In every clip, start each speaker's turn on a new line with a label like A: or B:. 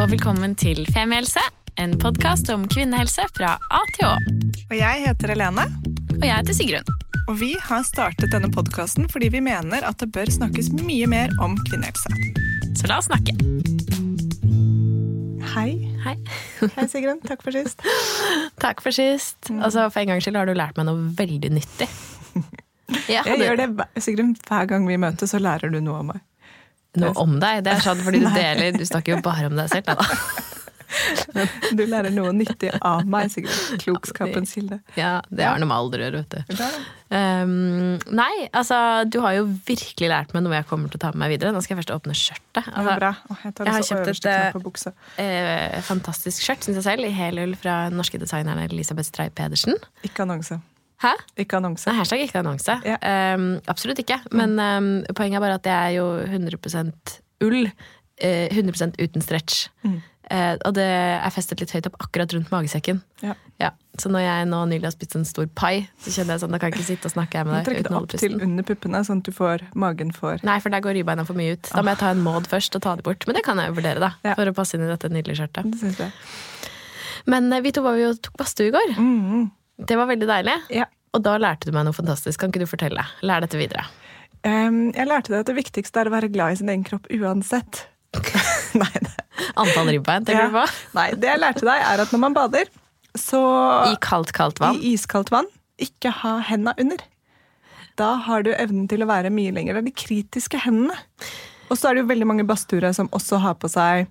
A: Og velkommen til Femihelse, en podkast om kvinnehelse fra A til Å.
B: Og jeg heter Helene.
A: Og jeg heter Sigrun.
B: Og vi har startet denne podkasten fordi vi mener at det bør snakkes mye mer om kvinnehelse.
A: Så la oss snakke.
B: Hei.
A: Hei.
B: Hei, Sigrun. Takk for sist.
A: Takk for sist. Altså, for en gangs skyld har du lært meg noe veldig nyttig.
B: Jeg, jeg gjør det, Sigrun, Hver gang vi møtes, så lærer du noe om meg.
A: Noe om deg? Det er sant, fordi du deler Du snakker jo bare om deg selv. Da.
B: Du lærer noe nyttig av meg, sikkert. Klokskapens kilde.
A: Ja, det har noe med alder å gjøre, vet du. Um, nei, altså du har jo virkelig lært meg noe jeg kommer til å ta med meg videre. Nå skal jeg først åpne skjørtet. Altså,
B: bra. jeg,
A: jeg har kjøpt et uh, fantastisk skjørt, syns jeg selv, i helull fra norske designeren Elisabeth Strei Pedersen.
B: Ikke annonse.
A: Hæ?
B: Ikke annonse.
A: Nei, hashtag ikke annonse.
B: Ja.
A: Um, absolutt ikke. Men um, poenget er bare at det er jo 100 ull. Uh, 100% uten stretch.
B: Mm.
A: Uh, og det er festet litt høyt opp akkurat rundt magesekken.
B: Ja.
A: Ja. Så når jeg nå nylig har spist en stor pai, så kjenner jeg sånn, da kan jeg ikke sitte og snakke med deg.
B: Trekk det opp til under puppene, sånn at du får magen for
A: Nei, for der går ribbeina for mye ut. Da må jeg ta en maud først og ta det bort. Men det kan jeg jo vurdere, da.
B: Ja.
A: For å passe inn i dette nydelige skjørtet.
B: Det synes jeg.
A: Men uh, vi to var jo tok badstue i går.
B: Mm.
A: Det var veldig deilig.
B: Ja.
A: Og da lærte du meg noe fantastisk. Kan ikke du fortelle? Lær dette videre.
B: Um, jeg lærte deg at det viktigste er å være glad i sin egen kropp uansett. Nei, det.
A: Antall ribbein, tenker
B: Ja.
A: du på?
B: Nei, det jeg lærte deg, er at når man bader, så
A: I kaldt, kaldt vann.
B: I iskaldt vann. Ikke ha henda under. Da har du evnen til å være mye lenger. Det er de kritiske hendene. Og så er det jo veldig mange badstuere som også har på seg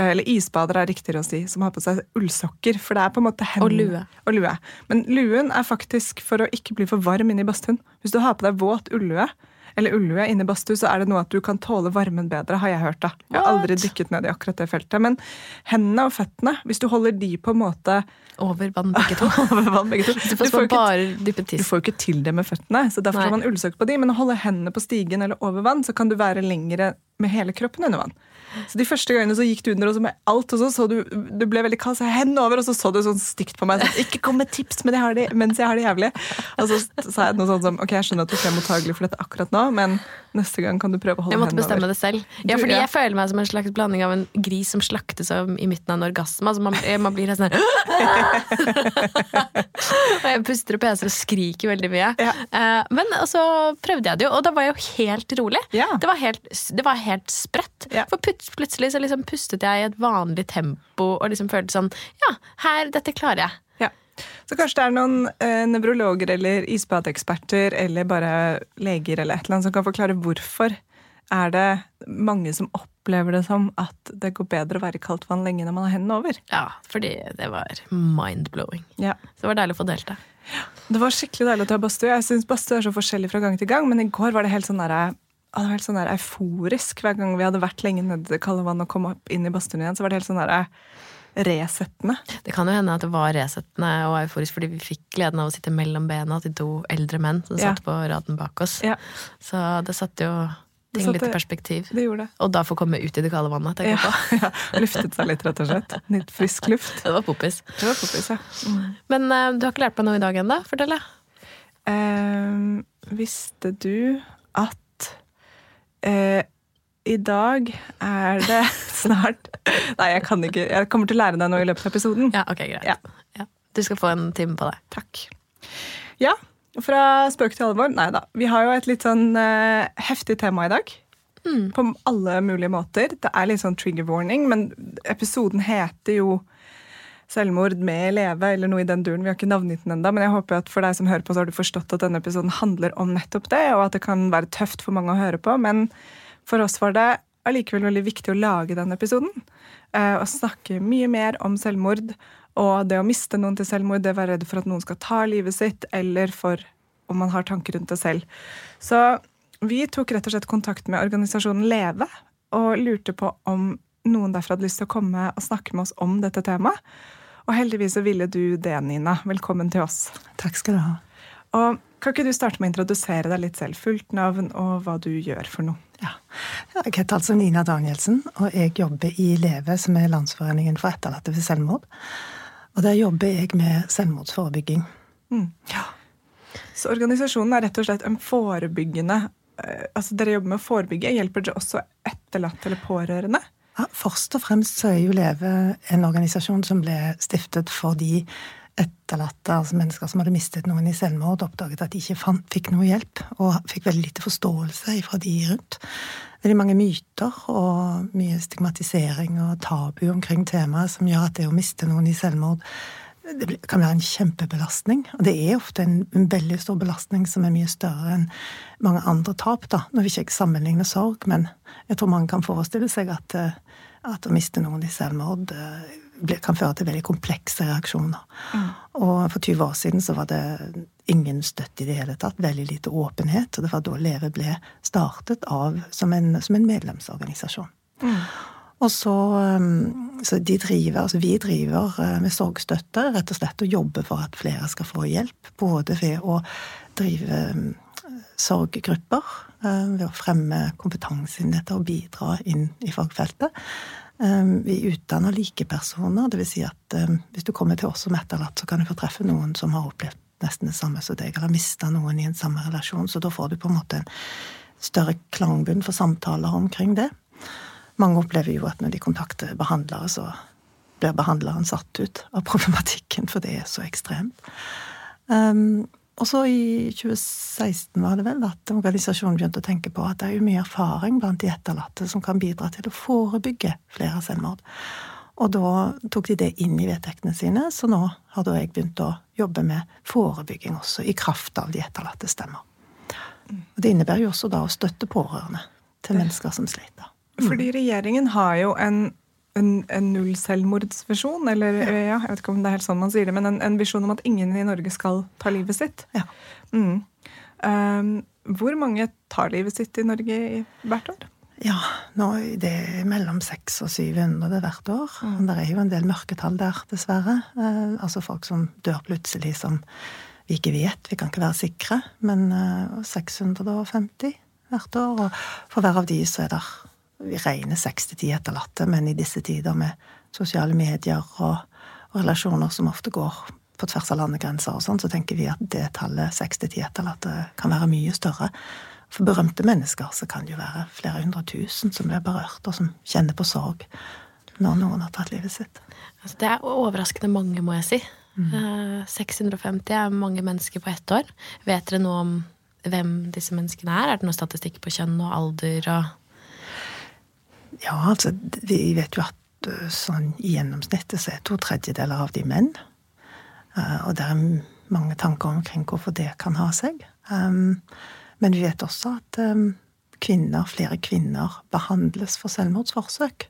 B: eller isbadere er riktigere å si, som har på seg ullsokker. For det er på en måte hendene.
A: Og lue.
B: Og lue. Men luen er faktisk for å ikke bli for varm inne i badstuen. Hvis du har på deg våt ullue, eller ullue inne i badstue, så er det noe at du kan tåle varmen bedre, har jeg hørt. da. Jeg har aldri dykket ned i akkurat det feltet. Men hendene og føttene, hvis du holder de på en måte
A: Over vann, begge to.
B: over vann begge to
A: Du får
B: ikke
A: bare dyppe
B: du får jo ikke til det med føttene, så derfor
A: Nei.
B: har man ullsokker på de. Men å holde hendene på stigen eller over vann, så kan du være lengre med hele kroppen under vann. Så De første gangene så gikk du under og så med alt, og så så du du ble veldig jeg hendene over, og så så du sånn stygt på meg. Sånn, ikke kom med tips men jeg har det, mens jeg har det jævlig. Og så sa jeg noe sånn som ok, jeg skjønner at du ikke er mottagelig for dette akkurat nå, men neste gang kan du prøve å holde hendene over.
A: Jeg måtte bestemme
B: over.
A: det selv. Ja,
B: Du-
A: fordi
B: ja.
A: jeg føler meg som en slags blanding av en gris som slaktes i midten av en orgasme. Altså man, man blir helt sånn Og jeg puster og peser og skriker veldig mye.
B: Ja.
A: Eh, Men så prøvde jeg det jo, og da var jeg jo helt rolig.
B: Ja.
A: Det, var helt, det var helt sprøtt. For plutselig så liksom pustet jeg i et vanlig tempo og liksom følte sånn Ja, her, dette klarer jeg.
B: Ja. Så kanskje det er noen eh, nevrologer eller isbadeeksperter eller bare leger eller et eller annet som kan forklare hvorfor er det mange som opplever det som at det går bedre å være i kaldt vann lenge når man har hendene over.
A: Ja, fordi det var mind-blowing.
B: Ja.
A: Så det var deilig å få delt det.
B: Det var skikkelig deilig å ta badstue. Jeg syns badstue er så forskjellig fra gang til gang, men i går var det helt sånn derre det var helt sånn der euforisk. Hver gang vi hadde vært lenge nede i det kalde vannet og kom opp inn i badstuen igjen, så var det helt sånn der resettende.
A: Det kan jo hende at det var resettende og euforisk fordi vi fikk gleden av å sitte mellom bena til to eldre menn som
B: Ja.
A: satt på raden bak oss.
B: Ja,
A: Så det satte jo
B: ting
A: ting litt i perspektiv.
B: det gjorde det.
A: Og da få komme ut i det kalde vannet, tenker
B: Ja,
A: jeg på.
B: ja, Luftet seg litt, rett og slett. Litt frisk luft.
A: Det var poppis.
B: Det var poppis, ja. Mm.
A: Men uh, du har ikke lært meg noe i dag ennå? Fortell, da.
B: Ehm, visste du at eh, i dag er det snart Nei, jeg kan ikke. Jeg kommer til å lære deg noe i løpet av episoden.
A: Ja, ok, greit.
B: Ja.
A: Ja. Du skal få en time på deg.
B: Takk. Ja, fra spøk til alvor. Nei da. Vi har jo et litt sånn uh, heftig tema i dag. På alle mulige måter. Det er litt sånn trigger warning, men episoden heter jo Selvmord med leve, eller noe i den duren. Vi har ikke navngitt den enda, men jeg håper at for deg som hører på, så har du forstått at denne episoden handler om nettopp det, og at det kan være tøft for mange å høre på. Men for oss var det allikevel veldig viktig å lage den episoden. eh, Og snakke mye mer om selvmord og det å miste noen til selvmord, det å være redd for at noen skal ta livet sitt, eller for om man har tanker rundt det selv. Så vi tok rett og slett kontakt med organisasjonen Leve og lurte på om noen derfor hadde lyst til å komme og snakke med oss om dette temaet. Og heldigvis så ville du det, Nina. Velkommen til oss.
C: Takk skal du ha.
B: Og Kan ikke du starte med å introdusere deg litt selv? Fullt navn og hva du gjør for noe.
C: Ja. Jeg heter altså Nina Danielsen, og jeg jobber i LEVE, som er Landsforeningen for etterlatte ved selvmord. Og der jobber jeg med selvmordsforebygging.
B: Mm. Ja. Så organisasjonen er rett og slett en forebyggende eh, Altså Dere jobber med å forebygge. Hjelper dere også etterlatte eller pårørende?
C: Ja, Først og fremst så er jo LEVE en organisasjon som ble stiftet fordi etterlatte, altså mennesker som hadde mistet noen i selvmord, oppdaget at de ikke fant, fikk noe hjelp, og fikk veldig lite forståelse fra de rundt. Veldig mange myter og mye stigmatisering og tabu omkring temaet som gjør at det å miste noen i selvmord det kan være en kjempebelastning. Og det er ofte en, en, veldig stor belastning som er mye større enn mange andre tap. da. Når vi ikke sammenligner sorg, men jeg tror mange kan forestille seg at, eh, at å miste noen i selvmord eh, kan føre til veldig komplekse reaksjoner. Mm. Og for 20 år siden så var det ingen støtte i det hele tatt. Veldig lite åpenhet. Og det var da Leve ble startet av som en, som en medlemsorganisasjon. Mm. Og så, um, så de driver, altså vi driver uh, med sorgstøtte, rett og slett, og jobber for at flere skal få hjelp. Både ved å drive um, sorggrupper, uh, ved å fremme kompetanse innen dette og bidra inn i fagfeltet. Um, vi utdanner likepersoner, dvs. Si at um, hvis du kommer til oss som etterlatt, så kan du få treffe noen som har opplevd nesten det samme som deg, eller mista noen i en samme relasjon. Så da får du på en måte en større klangbunn for samtaler omkring det. Mange opplever jo at når de kontakter behandlere, så blir behandleren satt ut av problematikken, for det er så ekstremt. Um, og så i 2016 var det vel at organisasjonen begynte å tenke på at det er jo mye erfaring blant de etterlatte som kan bidra til å forebygge flere selvmord. Og da tok de det inn i vedtektene sine, så nå har da jeg begynt å jobbe med forebygging også, i kraft av de etterlatte stemmer. Og det innebærer jo også da å støtte pårørende til mennesker som sliter.
B: Fordi regjeringen har jo en en, en nullselvmordsvisjon, eller ja. ja. jeg vet ikke om det er helt sånn man sier det, men en, en visjon om at ingen i Norge skal ta livet sitt. Ja. Mm. Um, hvor mange tar livet sitt i Norge i, hvert år?
C: Ja, nå, det er mellom 600 og 700 hvert år. Mm. Det er jo en del mørketall der, dessverre. Uh, altså folk som dør plutselig som vi ikke vet. Vi kan ikke være sikre. Men uh, 650 hvert år. Og for hver av de så er det vi regner 60-10 etterlatte, men i disse tider med sosiale medier og, og, relasjoner som ofte går på tvers av landegrenser og sånn, så tenker vi at det tallet 60-10 etterlatte kan være mye større. For berømte mennesker så kan det jo være flere hundre tusen som blir berørt, og som kjenner på sorg når noen har tatt livet sitt.
A: Altså, det er overraskende mange, må jeg si. Mm. 650 eh, er mange mennesker på ett år. Vet dere noe om hvem disse menneskene er? Er det noe statistikk på kjønn og alder og
C: ja, altså, vi vet jo at eh, sånn i gjennomsnittet så er to tredjedeler av de menn. Uh, og det er mange tanker omkring hvorfor det kan ha seg. Um, men vi vet også at kvinner, flere kvinner behandles for selvmordsforsøk.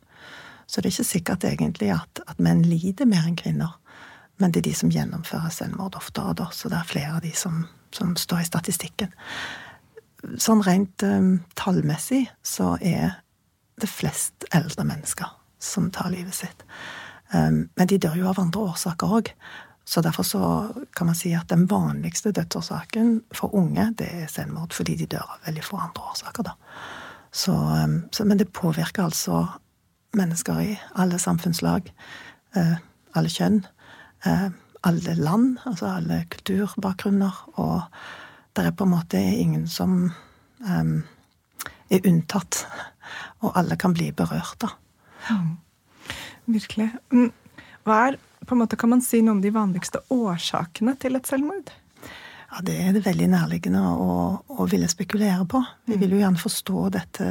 C: Så det er ikke sikkert egentlig at, at menn lider mer enn kvinner. Men det er de som gjennomfører selvmord oftere, da, så det er flere av de som, som står i statistikken. Sånn rent um, tallmessig så er det flest eldre mennesker som tar livet sitt. Um, men de dør jo av andre årsaker òg. Så derfor så kan man si at den vanligste dødsårsaken for unge, det er selvmord, fordi de dør av veldig få andre årsaker, da. Så, um, så, men det påvirker altså mennesker i alle samfunnslag, uh, alle kjønn, uh, alle land, altså alle kulturbakgrunner, og det er på en måte ingen som um, er unntatt og alle kan bli berørt, da.
B: Ja, Virkelig. Mm. Hva er, på en måte, Kan man si noe om de vanligste årsakene til et selvmord?
C: Ja, Det er det veldig nærliggende å, å ville spekulere på. Vi vil jo gjerne forstå dette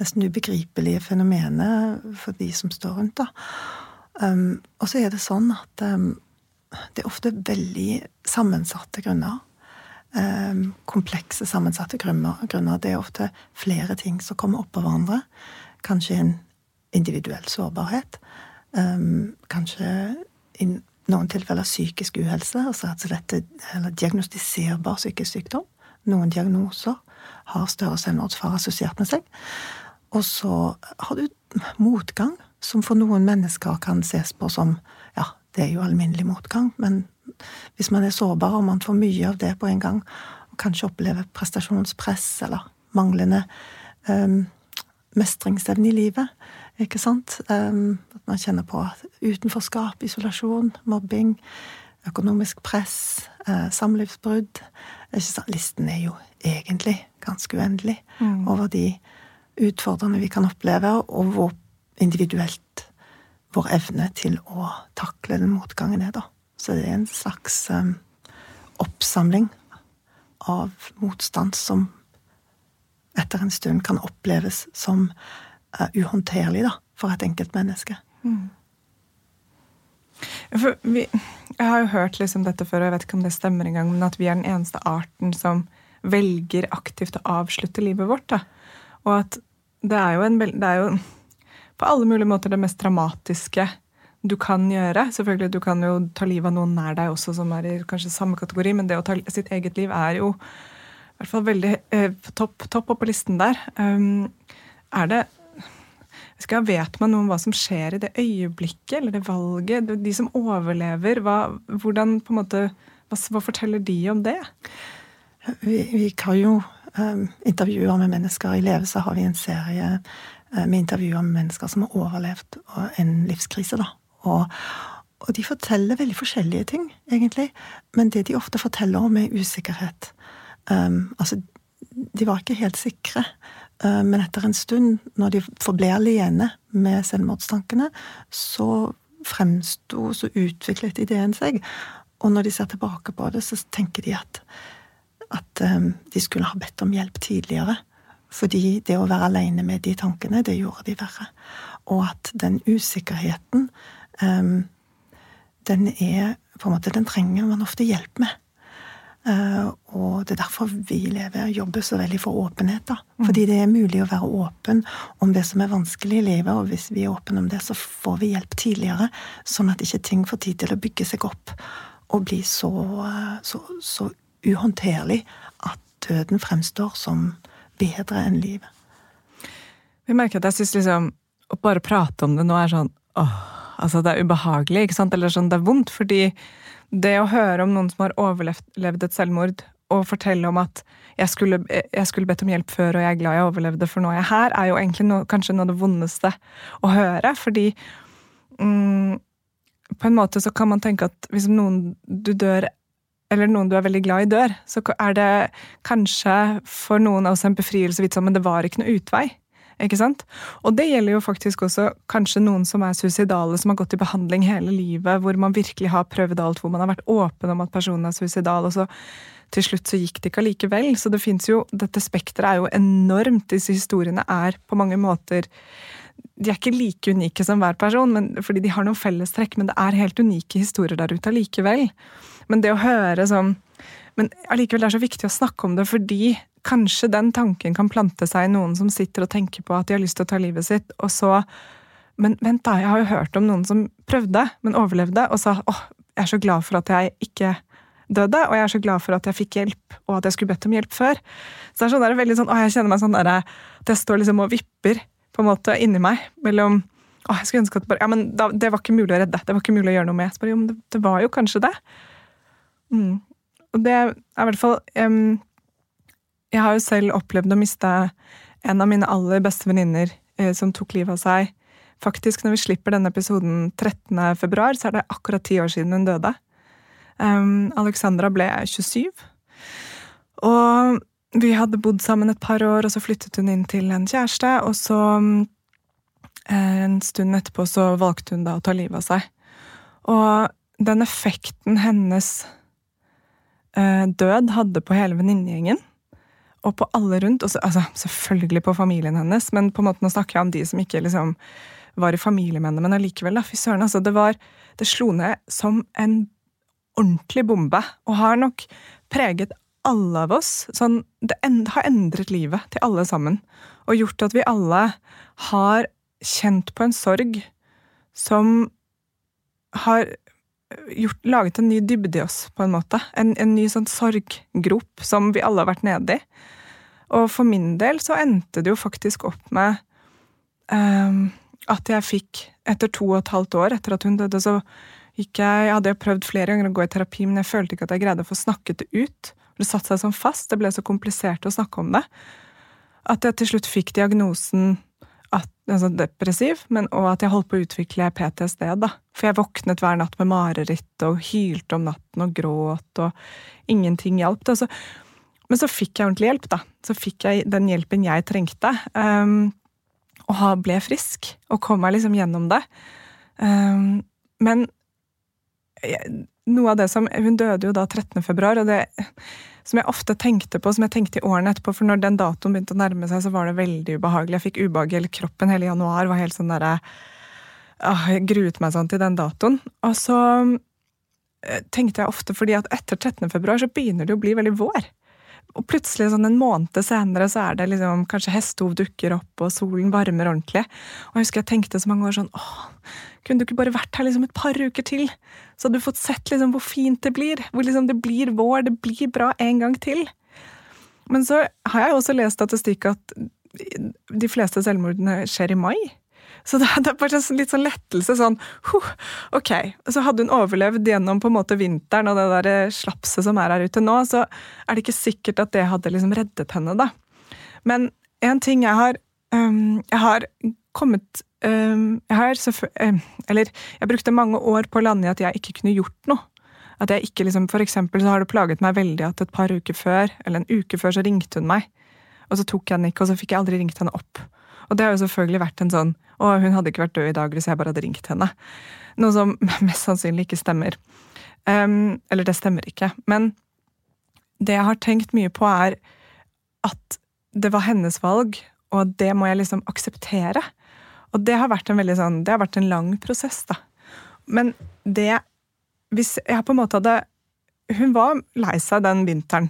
C: nesten ubegripelige fenomenet for de som står rundt. da. Um, og så er det sånn at um, det er ofte veldig sammensatte grunner. Ehm, komplekse, sammensatte grunner. Det er ofte flere ting som kommer oppå hverandre. Kanskje en individuell sårbarhet. Ehm, kanskje i noen tilfeller psykisk uhelse, altså rett og slett diagnostiserbar psykisk sykdom. Noen diagnoser har større selvmordsfare assosiert med seg. Og så har du motgang, som for noen mennesker kan ses på som Ja, det er jo alminnelig motgang, men hvis man er sårbar og man får mye av det på en gang, og kanskje opplever prestasjonspress eller manglende um, mestringsevne i livet, ikke sant? Um, at man kjenner på utenforskap, isolasjon, mobbing, økonomisk press, uh, samlivsbrudd. Listen er jo egentlig ganske uendelig mm. over de utfordrende vi kan oppleve, og hvor individuelt vår evne til å takle den motgangen er, da. Så det er en slags um, oppsamling av motstand som etter en stund kan oppleves som uh, uhåndterlig da, for et enkelt menneske. Mm.
B: Vi, jeg har jo hørt liksom dette før, og jeg vet ikke om det stemmer engang, men at vi er den eneste arten som velger aktivt å avslutte livet vårt. Da. Og at det er jo, en, det er jo på alle mulige måter det mest dramatiske du kan gjøre. Selvfølgelig, Du kan jo ta livet av noen nær deg også, som er i kanskje samme kategori, men det å ta sitt eget liv er jo i hvert fall veldig eh, topp, topp opp på listen der. Um, er det skal, Vet man noe om hva som skjer i det øyeblikket eller det valget? De som overlever, hva, hvordan, måte, hva, hva forteller de om det?
C: Vi, vi kan jo um, intervjuer med mennesker. I Leve så har vi en serie uh, med intervjuer med mennesker som har overlevd en livskrise. da. Og, og, de forteller veldig forskjellige ting, egentlig. Men det de ofte forteller om, er usikkerhet. Um, altså, de var ikke helt sikre. Um, men etter en stund, når de forble alene med selvmordstankene, så fremsto, så utviklet ideen seg. Og når de ser tilbake på det, så tenker de at at um, de skulle ha bedt om hjelp tidligere. Fordi det å være alene med de tankene, det gjorde de verre. Og at den usikkerheten, um, den er på en måte, Den trenger man ofte hjelp med. Uh, og det er derfor vi lever og jobber så veldig for åpenhet. da. Mm. Fordi det er mulig å være åpen om det som er vanskelig i livet, og hvis vi er åpne om det, så får vi hjelp tidligere, sånn at ikke ting får tid til å bygge seg opp og bli så, så, så uhåndterlig at døden fremstår som bedre enn livet.
B: Vi merker at jeg syns liksom å bare prate om det nå er sånn åh, altså det er ubehagelig, ikke sant? Eller sånn det er vondt. Fordi det å høre om noen som har overlevd et selvmord, og fortelle om at jeg skulle, jeg skulle, bedt om hjelp før, og jeg er glad jeg overlevde, for nå er jeg her, er jo egentlig noe, kanskje noe av det vondeste å høre. Fordi mm, på en måte så kan man tenke at hvis noen du dør eller noen du er veldig glad i, dør, så er det kanskje for noen av oss en befrielse vite sånn, men det var ikke noe utvei. Ikke sant? Og det gjelder jo faktisk også kanskje noen som er suicidale, som har gått i behandling hele livet, hvor man virkelig har prøvd alt, hvor man har vært åpen om at personen er suicidal, og så til slutt så gikk det ikke allikevel. Så det fins jo Dette spekteret er jo enormt. Disse historiene er på mange måter de er ikke like unike som hver person, men, fordi de har noen fellestrekk, men det er helt unike historier der ute allikevel. Men det å høre sånn Men allikevel det er så viktig å snakke om det, fordi kanskje den tanken kan plante seg i noen som sitter og tenker på at de har lyst til å ta livet sitt, og så Men vent, da, jeg har jo hørt om noen som prøvde, men overlevde, og sa åh, jeg er så glad for at jeg ikke døde, og jeg er så glad for at jeg fikk hjelp, og at jeg skulle bedt om hjelp før. Så det er sånn der, veldig sånn, å, jeg kjenner meg sånn der, at jeg står liksom og vipper på en måte inni meg mellom å, jeg skulle ønske at bare, ja, men da, Det var ikke mulig å redde, det var ikke mulig å gjøre noe med. Så bare, jo, men det, det var jo kanskje det. Mm. Og det er i hvert fall um, Jeg har jo selv opplevd å miste en av mine aller beste venninner uh, som tok livet av seg. Faktisk, når vi slipper denne episoden 13. februar, så er det akkurat ti år siden hun døde. Um, Alexandra ble 27. Og vi hadde bodd sammen et par år, og så flyttet hun inn til en kjæreste. Og så, eh, en stund etterpå, så valgte hun da å ta livet av seg. Og den effekten hennes død hadde på hele venninnegjengen, og på alle rundt, og så, altså, selvfølgelig på familien hennes, men på en måte nå snakker jeg om de som ikke liksom var i familie med henne, men allikevel, da, fy søren, altså, det Det slo ned som en ordentlig bombe, og har nok preget alle av oss sånn, Det har endret livet til alle sammen. Og gjort at vi alle har kjent på en sorg som har gjort, laget en ny dybde i oss, på en måte. En, en ny sånn sorggrop som vi alle har vært nede i. Og for min del så endte det jo faktisk opp med um, at jeg fikk, etter to og et halvt år etter at hun døde, så gikk jeg Jeg hadde prøvd flere ganger å gå i terapi, men jeg følte ikke at jeg greide å få snakket det ut. Det satte seg sånn fast. Det ble så komplisert å snakke om det. At jeg til slutt fikk diagnosen at, altså depressiv, men, og at jeg holdt på å utvikle PTSD. da. For jeg våknet hver natt med mareritt og hylte om natten og gråt, og ingenting hjalp. Altså. Men så fikk jeg ordentlig hjelp, da. Så fikk jeg den hjelpen jeg trengte. Um, og ble frisk, og kom meg liksom gjennom det. Um, men noe av det som Hun døde jo da 13. februar, og det som jeg ofte tenkte på, som jeg tenkte i årene etterpå, for når den datoen begynte å nærme seg, så var det veldig ubehagelig. Jeg fikk ubehag i hele kroppen hele januar. var helt sånn der, ah, Jeg gruet meg sånn til den datoen. Og så eh, tenkte jeg ofte, fordi at etter 13. februar så begynner det å bli veldig vår. Og plutselig, sånn en måned senere, så er det liksom kanskje hestehov dukker opp, og solen varmer ordentlig. Og jeg husker jeg tenkte så mange år sånn åh, kunne du ikke bare vært her liksom et par uker til? Så hadde du fått sett liksom hvor fint det blir. Hvor liksom det blir vår, det blir bra en gang til. Men så har jeg også lest statistikk at de fleste selvmordene skjer i mai. Så det, er bare en litt sånn lettelse. sånn, huh, Ok. Så hadde hun overlevd gjennom på en måte vinteren og det der slapset som er her ute nå, så er det ikke sikkert at det hadde liksom reddet henne, da. Men en ting jeg har um, Jeg har kommet um, Jeg har um, Eller jeg brukte mange år på å lande i at jeg ikke kunne gjort noe. At jeg ikke liksom, For eksempel så har det plaget meg veldig at et par uker før, eller en uke før, så ringte hun meg. Og så tok jeg den ikke, og så fikk jeg aldri ringt henne opp. Og det har jo selvfølgelig vært en sånn Å, hun hadde ikke vært død i dag hvis jeg bare hadde ringt henne. Noe som mest sannsynlig ikke stemmer. Um, eller det stemmer ikke. Men det jeg har tenkt mye på, er at det var hennes valg, og det må jeg liksom akseptere. Og det har vært en veldig sånn, det har vært en lang prosess, da. Men det Hvis jeg på en måte hadde Hun var lei seg den vinteren,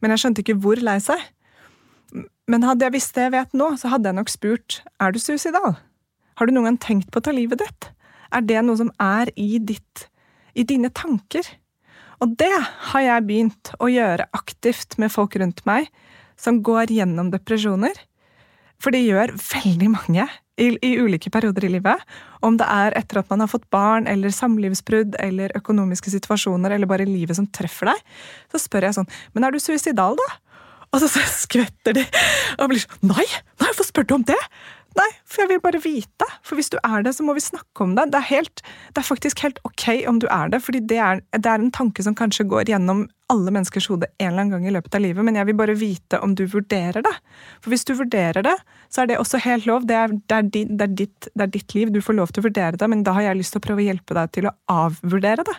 B: men jeg skjønte ikke hvor lei seg. Men hadde jeg visst det jeg vet nå, så hadde jeg nok spurt er du suicidal. Har du noen gang tenkt på å ta livet ditt? Er det noe som er i, ditt, i dine tanker? Og det har jeg begynt å gjøre aktivt med folk rundt meg som går gjennom depresjoner. For det gjør veldig mange i, i, ulike perioder i livet. Om det er etter at man har fått barn, eller samlivsbrudd, eller økonomiske situasjoner, eller bare livet som treffer deg, så spør jeg sånn Men er du suicidal, da? Og så, skvetter de og blir sånn Nei! Nei, hvorfor spør du om det? Nei, for jeg vil bare vite. For hvis du er det, så må vi snakke om det. Det er, helt, det er faktisk helt ok om du er det, fordi det er, det er, en tanke som kanskje går gjennom alle menneskers hode en eller annen gang i løpet av livet, men jeg vil bare vite om du vurderer det. For hvis du vurderer det, så er det også helt lov. Det er, det er, ditt, ditt, det er ditt liv, du får lov til å vurdere det, men da har jeg lyst til å prøve å hjelpe deg til å avvurdere det.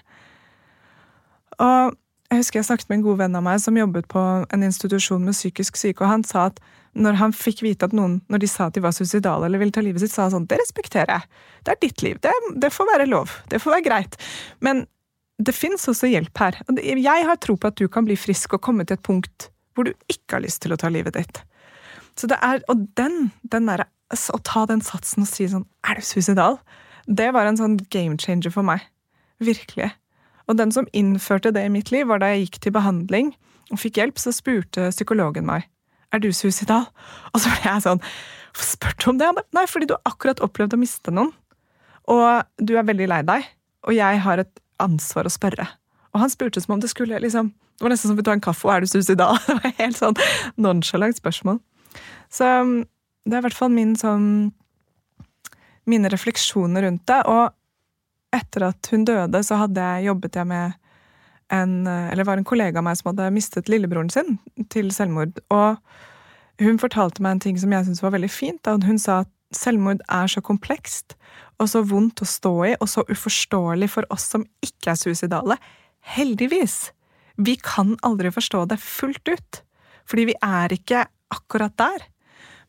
B: Og jeg husker jeg snakket med en god venn av meg som jobbet på en institusjon med psykisk syke, og han sa at når han fikk vite at noen, når de sa at de var suicidale eller ville ta livet sitt, sa han sånn Det respekterer jeg. Det er ditt liv. Det, det får være lov. Det får være greit. Men det fins også hjelp her. Jeg har tro på at du kan bli frisk og komme til et punkt hvor du ikke har lyst til å ta livet ditt. Så det er, Og den, den der, å ta den satsen og si sånn Er du suicidal? Det var en sånn game changer for meg. Virkelig. Og den som innførte det i mitt liv, var da jeg gikk til behandling og fikk hjelp, så spurte psykologen meg er du suicidal. Og så ble jeg sånn Hvorfor spør du om det? Nei, fordi du har akkurat opplevd å miste noen. Og du er veldig lei deg, og jeg har et ansvar å spørre. Og han spurte som om det skulle liksom Det var nesten som vi ta en kaffe, og er du suicidal? Det var helt sånn nonchalant spørsmål. Så um, det er i hvert fall min sånn Mine refleksjoner rundt det. Og etter at hun døde, så hadde jeg jobbet jeg med en Eller var en kollega av meg som hadde mistet lillebroren sin til selvmord. Og hun fortalte meg en ting som jeg syntes var veldig fint. Da hun sa at selvmord er så komplekst og så vondt å stå i, og så uforståelig for oss som ikke er suicidale. Heldigvis! Vi kan aldri forstå det fullt ut. Fordi vi er ikke akkurat der.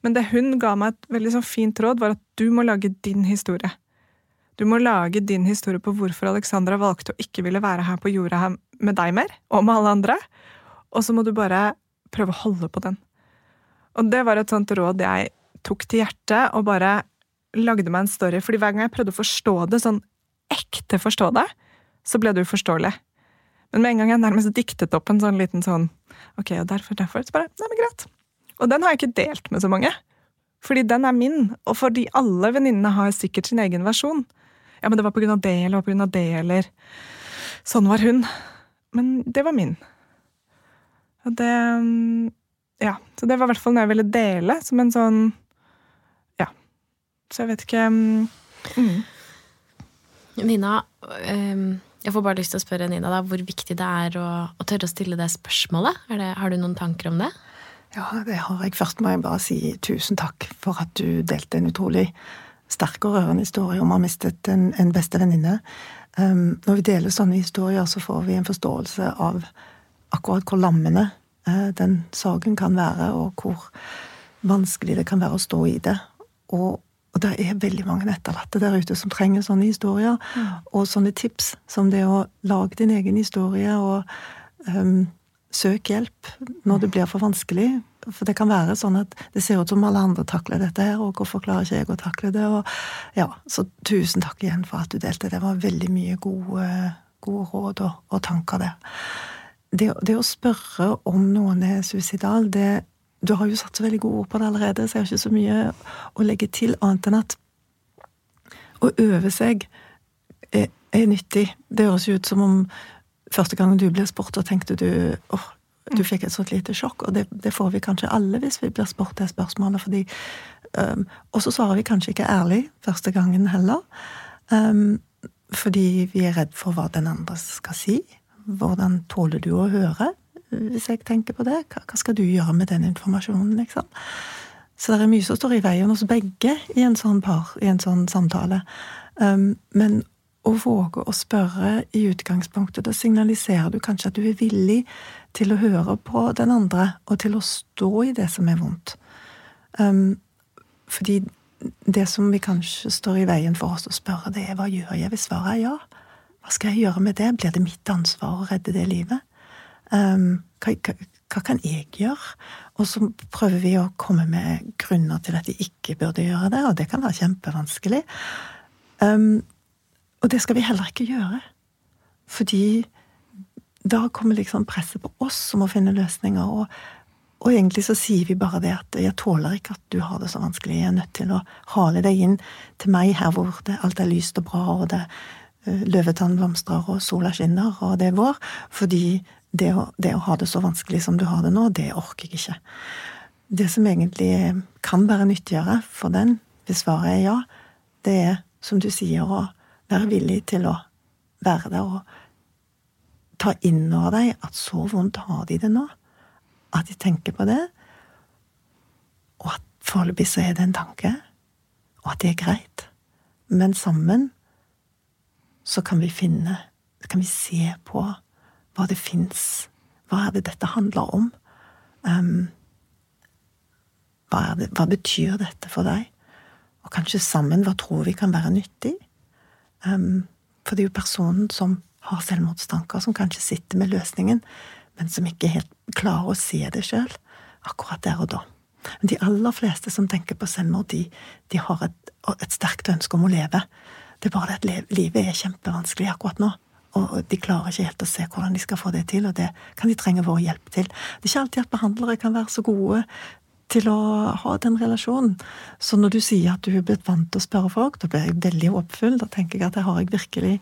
B: Men det hun ga meg et veldig sånn fint råd, var at du må lage din historie. Du må lage din historie på hvorfor Alexandra valgte å ikke ville være her på jorda med deg mer, og med alle andre. Og så må du bare prøve å holde på den. Og det var et sånt råd jeg tok til hjertet, og bare lagde meg en story. fordi hver gang jeg prøvde å forstå det, sånn ekte forstå det, så ble det uforståelig. Men med en gang jeg nærmest diktet opp en sånn liten sånn Ok, og derfor, derfor, så bare Nei, men greit. Og den har jeg ikke delt med så mange. Fordi den er min, og fordi alle venninnene har sikkert sin egen versjon. Ja, men det var på grunn av det, eller det var på grunn av det, eller Sånn var hun. Men det var min. Og det mm, Ja. Så det var i hvert fall noe jeg ville dele, som en sånn Ja. Så jeg vet ikke mm. mm.
A: Nina, ehm, jeg får bare lyst til å spørre Nina da, hvor viktig det er å, å tørre å stille det spørsmålet. Det, har du noen tanker om det?
C: Ja, det har jeg. Først må jeg bare si tusen takk for at du delte en utrolig sterk og rørende historie om å ha mistet en, en beste venninne. Um, når vi deler sånne historier, så får vi en forståelse av akkurat hvor lammende uh, den sorgen kan være, og hvor vanskelig det kan være å stå i det. Og og det er veldig mange etterlatte der ute som trenger sånne historier. Mm. Og sånne tips som det å lage din egen historie og um, søk hjelp når det blir for vanskelig. For det kan være sånn at det ser ut som alle andre takler dette her, og hvorfor klarer ikke jeg å takle det? Og, ja, så tusen takk igjen for at du delte. Det var veldig mye gode, gode råd og, og tanker der. Det, det, å spørre om noen er suicidal, det du har jo satt så veldig gode ord på det allerede, så jeg har ikke så mye å legge til, annet enn at å øve seg er, er nyttig. Det høres jo ut som om første gang du ble spurt, og tenkte du åh, oh, du fikk et sånt lite sjokk, og det, det, får vi kanskje alle hvis vi blir spurt det spørsmålet, fordi um, Og så svarer vi kanskje ikke ærlig første gangen heller, um, fordi vi er redd for hva den andre skal si. Hvordan tåler du å høre? hvis jeg tenker på det. Hva, skal du gjøre med den informasjonen, liksom? Så det er mye som står i veien hos begge i en sånn par, i en sånn samtale. Um, men å våge å spørre i utgangspunktet, da signaliserer du kanskje at du er villig til å høre på den andre, og til å stå i det som er vondt. Um, fordi det som vi kanskje står i veien for oss å spørre, det er hva gjør jeg hvis svaret er ja? Hva skal jeg gjøre med det? Blir det mitt ansvar å redde det livet? Um, hva, hva, hva, kan jeg gjøre? Og så prøver vi å komme med grunner til at de ikke burde gjøre det, og det kan være kjempevanskelig. Um, og det skal vi heller ikke gjøre. Fordi da kommer liksom presset på oss som å finne løsninger. Og, og, egentlig så sier vi bare det at 'jeg tåler ikke at du har det så vanskelig'. Jeg er nødt til å hale deg inn til meg her hvor det, alt er lyst og bra, og det uh, løvetann blomstrer og sola skinner, og det er vår. Fordi det å, det å, ha det så vanskelig som du har det nå, det orker jeg ikke. Det som egentlig kan være nyttigere for den, hvis svaret er ja, det er, som du sier, å være villig til å være der og ta inn over deg at så vondt har de det nå. At de tenker på det, og at foreløpig så er det en tanke, og at det er greit. Men sammen så kan vi finne Kan vi se på hva det fins. Hva er det dette handler om? Um, hva, det, hva, betyr dette for deg? Og kanskje sammen, hva tror vi kan være nyttig? Um, for det er jo personen som har selvmordstanker, som kanskje sitter med løsningen, men som ikke helt klarer å se det sjøl, akkurat der og da. Men de aller fleste som tenker på selvmord, de, de har et, et sterkt ønske om å leve. Det er bare det at livet er kjempevanskelig akkurat nå. Og de klarer ikke helt å se hvordan de skal få det til, og det kan de trenge vår hjelp til. Det er ikke alltid at behandlere kan være så gode til å ha den relasjonen. Så når du sier at du er blitt vant til å spørre folk, da blir jeg veldig håpfull. Da tenker jeg at jeg har jeg virkelig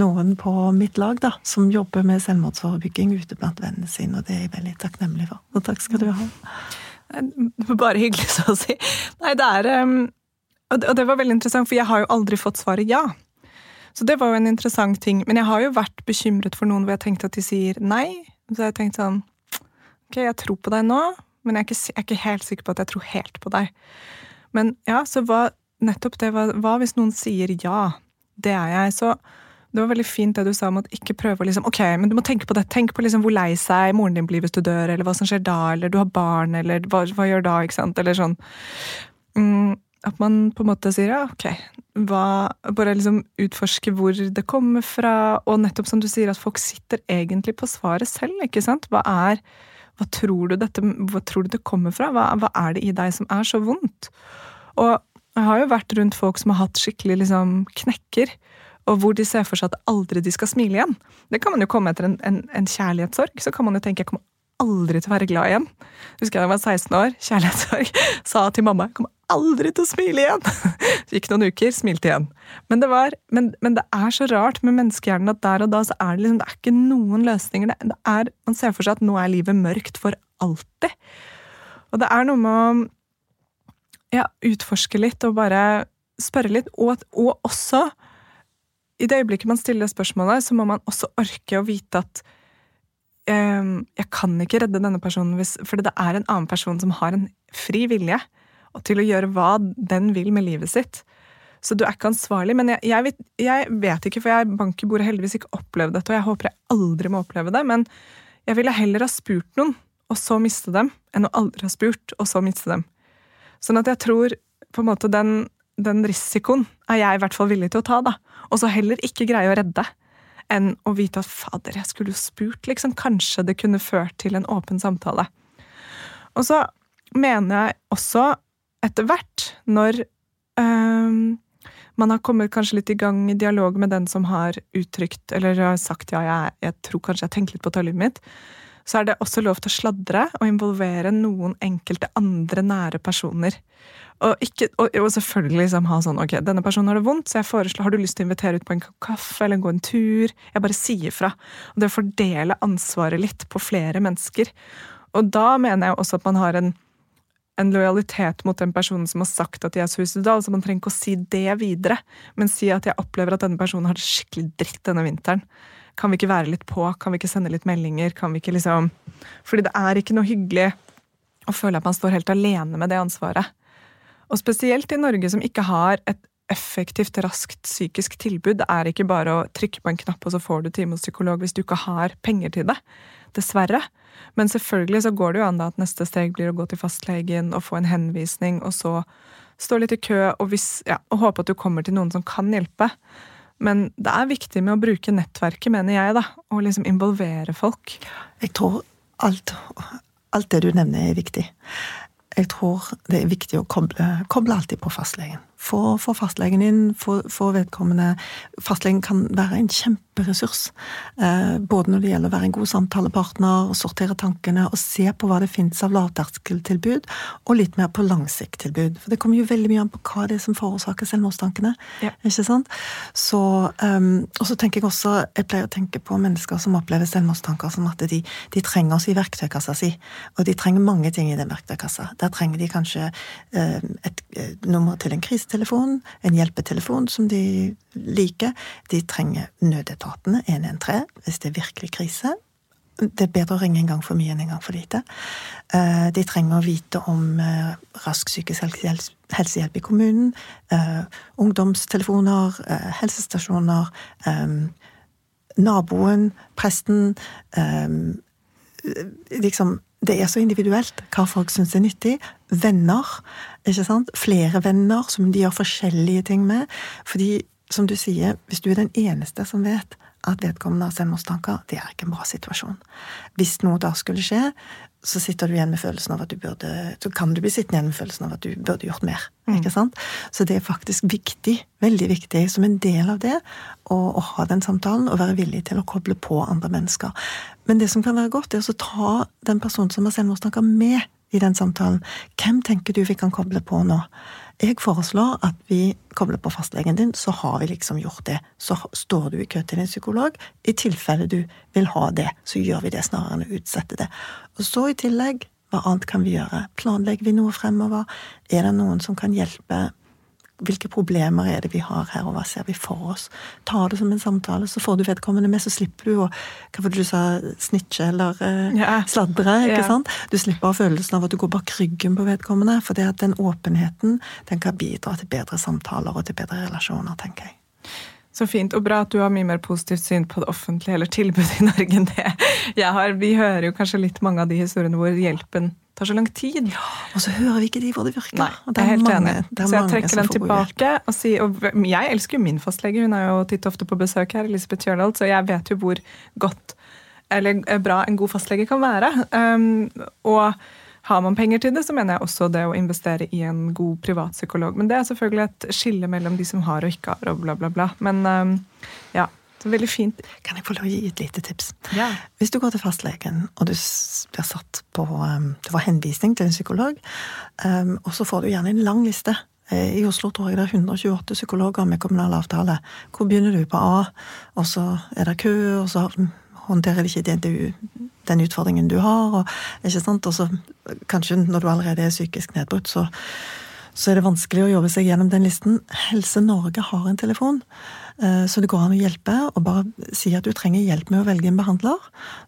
C: noen på mitt lag da, som jobber med selvmordsforebygging ute blant vennene sine, og det er jeg veldig takknemlig for. Og takk skal du ha.
B: Bare hyggelig så å si. Nei, det er um, Og det var veldig interessant, for jeg har jo aldri fått svaret ja. Så det var jo en interessant ting. Men jeg har jo vært bekymret for noen hvor jeg tenkte at de sier nei. Så jeg tenkte sånn Ok, jeg tror på deg nå, men jeg er, ikke, jeg er ikke, helt sikker på at jeg tror helt på deg. Men ja, så hva nettopp det hva, hva hvis noen sier ja? Det er jeg. Så det var veldig fint det du sa om at ikke prøve å liksom Ok, men du må tenke på det. Tenk på liksom hvor lei seg moren din blir hvis du dør, eller hva som skjer da, eller du har barn, eller hva, hva gjør da, ikke sant, eller sånn. Mm, at man på en måte sier ja, ok, hva, bare liksom utforske hvor det kommer fra, og nettopp som du sier, at folk sitter egentlig på svaret selv, ikke sant? Hva er hva tror du, dette, hva tror du det kommer fra? Hva, hva, er det i deg som er så vondt? Og jeg har jo vært rundt folk som har hatt skikkelig liksom, knekker, og hvor de ser for seg at aldri de skal smile igjen. Det kan man jo komme etter en, en, en kjærlighetssorg. Så kan man jo tenke jeg kommer aldri til å være glad igjen. Husker jeg da jeg var 16 år, kjærlighetssorg, sa til mamma jeg kommer aldri til å smile igjen! Så gikk noen uker, smilte igjen. Men det, var, men, men det er så rart med menneskehjernen at der og da så er det liksom, det er ikke noen løsninger. Det, det er, man ser for seg at nå er livet mørkt for alltid. Og det er noe med å ja, utforske litt og bare spørre litt, og, og også i det øyeblikket man stiller spørsmålet, så må man også orke å vite at jeg kan ikke redde denne personen hvis, for det er en annen person som har en fri vilje til å gjøre hva den vil med livet sitt. Så du er ikke ansvarlig. Men jeg, jeg, vet, jeg vet, ikke, for jeg bank i bordet heldigvis ikke opplevd dette, og jeg håper jeg aldri må oppleve det, men jeg ville heller ha spurt noen, og så miste dem, enn å aldri ha spurt, og så miste dem. Sånn at jeg tror på en måte den, den risikoen er jeg i hvert fall villig til å ta, da. Og så heller ikke greie å redde enn å vite at fader, jeg skulle jo spurt, liksom. Kanskje det kunne ført til en åpen samtale. Og så mener jeg også, etter hvert, når øh, man har kommet kanskje litt i gang i dialog med den som har uttrykt, eller har sagt ja, jeg, jeg tror kanskje jeg tenker litt på å mitt, så er det også lov til å sladre og involvere noen enkelte andre nære personer. Og, ikke, og, og selvfølgelig liksom ha sånn ok, denne personen har det vondt, så jeg foreslår har du lyst til å invitere ut på en kaffe eller gå en tur. Jeg bare sier fra. Og det å fordele ansvaret litt på flere mennesker. Og da mener jeg også at man har en, en lojalitet mot den personen som har sagt at de er suicidal, så man trenger ikke å si det videre, men si at jeg opplever at denne personen har det skikkelig dritt denne vinteren. Kan vi ikke være litt på? Kan vi ikke sende litt meldinger? Kan vi ikke liksom Fordi det er ikke noe hyggelig å føle at man står helt alene med det ansvaret. Og spesielt i Norge, som ikke har et effektivt, raskt psykisk tilbud. Det er ikke bare å trykke på en knapp, og så får du time hos psykolog hvis du ikke har penger til det. Dessverre. Men selvfølgelig så går det jo an da at neste steg blir å gå til fastlegen og få en henvisning, og så stå litt i kø og, hvis, ja, og håpe at du kommer til noen som kan hjelpe. Men det er viktig med å bruke nettverket, mener jeg, da, og liksom involvere folk.
C: Jeg tror alt, alt det du nevner, er viktig. Jeg tror det er viktig å koble, koble alltid på fastlegen. Få, få fastlegen inn, få, få, vedkommende Fastlegen kan være en kjemperessurs. Eh, både når det gjelder å være en god samtalepartner, sortere tankene og se på hva det finnes av lavterskeltilbud, og litt mer på langsikttilbud. For det kommer jo veldig mye an på hva det er som forårsaker selvmordstankene. Ja. ikke sant? Så, um, og så tenker jeg også Jeg pleier å tenke på mennesker som opplever selvmordstanker som at de, de trenger oss i verktøykassa si. Og de trenger mange ting i den verktøykassa. Der trenger de kanskje eh, et, et nummer til en krise telefon, en hjelpetelefon som de liker. De trenger nødetatene 113 hvis det er virkelig krise. Det er bedre å ringe en gang for mye enn en gang for lite. Eh, de trenger å vite om eh, rask psykisk helsehjelp i kommunen, eh, ungdomstelefoner, helsestasjoner, naboen, presten Liksom det er så individuelt hva folk syns er nyttig. Venner. Ikke sant? Flere venner som de gjør forskjellige ting med. Fordi, som du sier, hvis du er den eneste som vet at vedkommende har selvmordstanker, det er ikke en bra situasjon. Hvis noe da skulle skje, så sitter du igjen med følelsen av at du burde Så kan du bli sittende igjen med følelsen av at du burde gjort mer. Mm. ikke sant? Så det er faktisk viktig, veldig viktig, som en del av det, å, å, ha den samtalen og være villig til å koble på andre mennesker. Men det som kan være godt, er å ta den personen som har selvmordstanker, med i den samtalen. Hvem tenker du vi kan koble på nå? Jeg foreslår at vi kobler på fastlegen din, så har vi liksom gjort det. Så står du i kø til en psykolog. I tilfelle du vil ha det, så gjør vi det snarere enn å utsette det. Og så i tillegg, hva annet kan vi gjøre? Planlegger vi noe fremover? Er det noen som kan hjelpe hvilke problemer er det vi har her, og hva ser vi for oss? Ta det som en samtale, så får du vedkommende med, så slipper du å hva var det du sa, snitche eller eh, ja. sladre. ikke ja. sant? Du slipper følelsen av at du går bak ryggen på vedkommende. For det at den åpenheten den kan bidra til bedre samtaler og til bedre relasjoner, tenker jeg.
B: Så fint, og bra at du har mye mer positivt syn på det offentlige eller tilbudet i Norge enn det jeg har. Vi hører jo kanskje litt mange av de historiene hvor hjelpen tar så lang tid. Ja,
C: og så hører vi ikke de hvor det virker.
B: Nei, det er, helt mange, enig. Så jeg trekker den tilbake. Og, si, og jeg elsker jo min fastlege, hun er jo titt ofte på besøk her, Elisabeth Kjørdahl, så jeg vet jo hvor godt eller eh, bra en god fastlege kan være. Um, og har man penger til det, så mener jeg også det å investere i en god privatpsykolog. Men det er selvfølgelig et skille mellom de som har og ikke har, og bla, bla, bla. Men um, ja. er veldig fint.
C: Kan jeg få lov å gi et lite tips?
B: Ja.
C: Hvis du går til fastlegen, og du blir satt på um, Du får henvisning til en psykolog, um, og så får du gjerne en lang liste. Eh, I Oslo tror jeg det er 128 psykologer med kommunal avtale. Hvor begynner du på A, og så er det kø, og så håndterer de ikke det, du, den utfordringen du har, og, ikke sant? og så kanskje når du allerede er psykisk nedbrutt, så, så er det vanskelig å jobbe seg gjennom den listen. Helse Norge har en telefon, eh, så det går an å hjelpe. Og bare si at du trenger hjelp med å velge en behandler.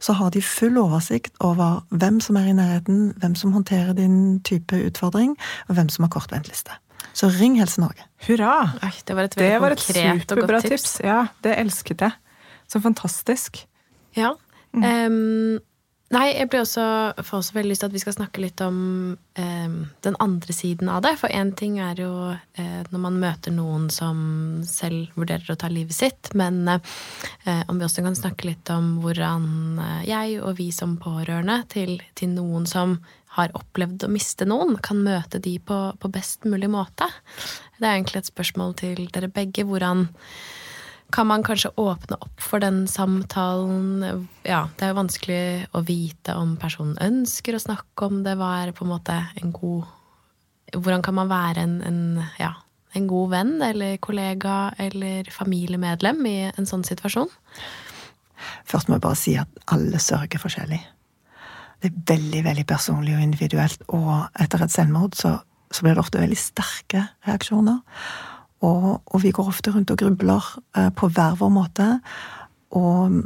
C: Så har de full oversikt over hvem som er i nærheten, hvem som håndterer din type utfordring, og hvem som har kort venteliste. Så ring Helse Norge.
B: Hurra!
A: Oi, det var et
B: Det var et superbra
A: godt tips.
B: tips. Ja, det elsket jeg. Så fantastisk.
A: Ja.
B: Mm.
A: Um, nei, jeg blir også, får også veldig lyst til at vi skal snakke litt om um, den andre siden av det. For én ting er jo uh, når man møter noen som selv vurderer å ta livet sitt, men uh, om vi også kan snakke litt om hvordan eh, jeg og vi som pårørende til, til noen som har opplevd å miste noen, kan møte de på, på best mulig måte. Det er egentlig et spørsmål til dere begge. Hvordan kan man kanskje åpne opp for den samtalen? Ja, det er jo vanskelig å vite om personen ønsker å snakke om det. Hva er på en måte en god Hvordan kan man være en, en, ja, en god venn eller kollega eller familiemedlem i en sånn situasjon?
C: Først må jeg bare si at alle sørger forskjellig. Det er veldig veldig personlig og individuelt, og etter et selvmord så, så blir det ofte veldig sterke reaksjoner. Og, og vi går ofte rundt og grubler eh, på hver vår måte, og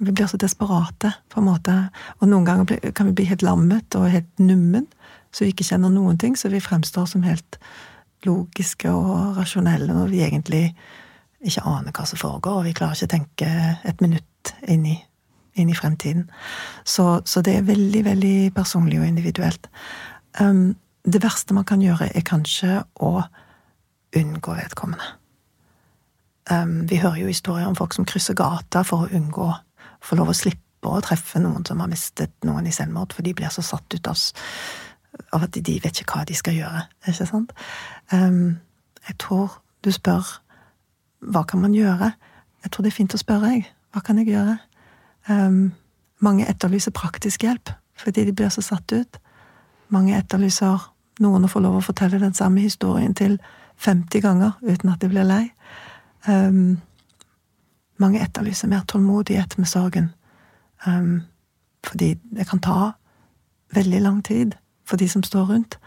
C: vi blir så desperate, på en måte. Og noen ganger kan vi bli helt lammet og helt nummen, så vi ikke kjenner noen ting, så vi fremstår som helt logiske og rasjonelle når vi egentlig ikke aner hva som foregår, og vi klarer ikke å tenke et minutt inn i, inn i fremtiden. Så, så det er veldig, veldig personlig og individuelt. Um, det verste man kan gjøre, er kanskje å unngå vedkommende. Um, vi hører jo historier om folk som krysser gata for å unngå få lov å slippe å treffe noen som har mistet noen i selvmord, for de blir så satt ut av, av at de, vet ikke hva de skal gjøre. Ikke sant? Um, jeg tror du spør hva kan man gjøre? Jeg tror det er fint å spørre, jeg. Hva kan jeg gjøre? Um, mange etterlyser praktisk hjelp, fordi de blir så satt ut. Mange etterlyser noen å få lov å fortelle den samme historien til 50 ganger uten at de blir lei. Um, mange etterlyser mer tålmodighet med sorgen. Um, fordi det kan ta veldig lang tid for de som står rundt.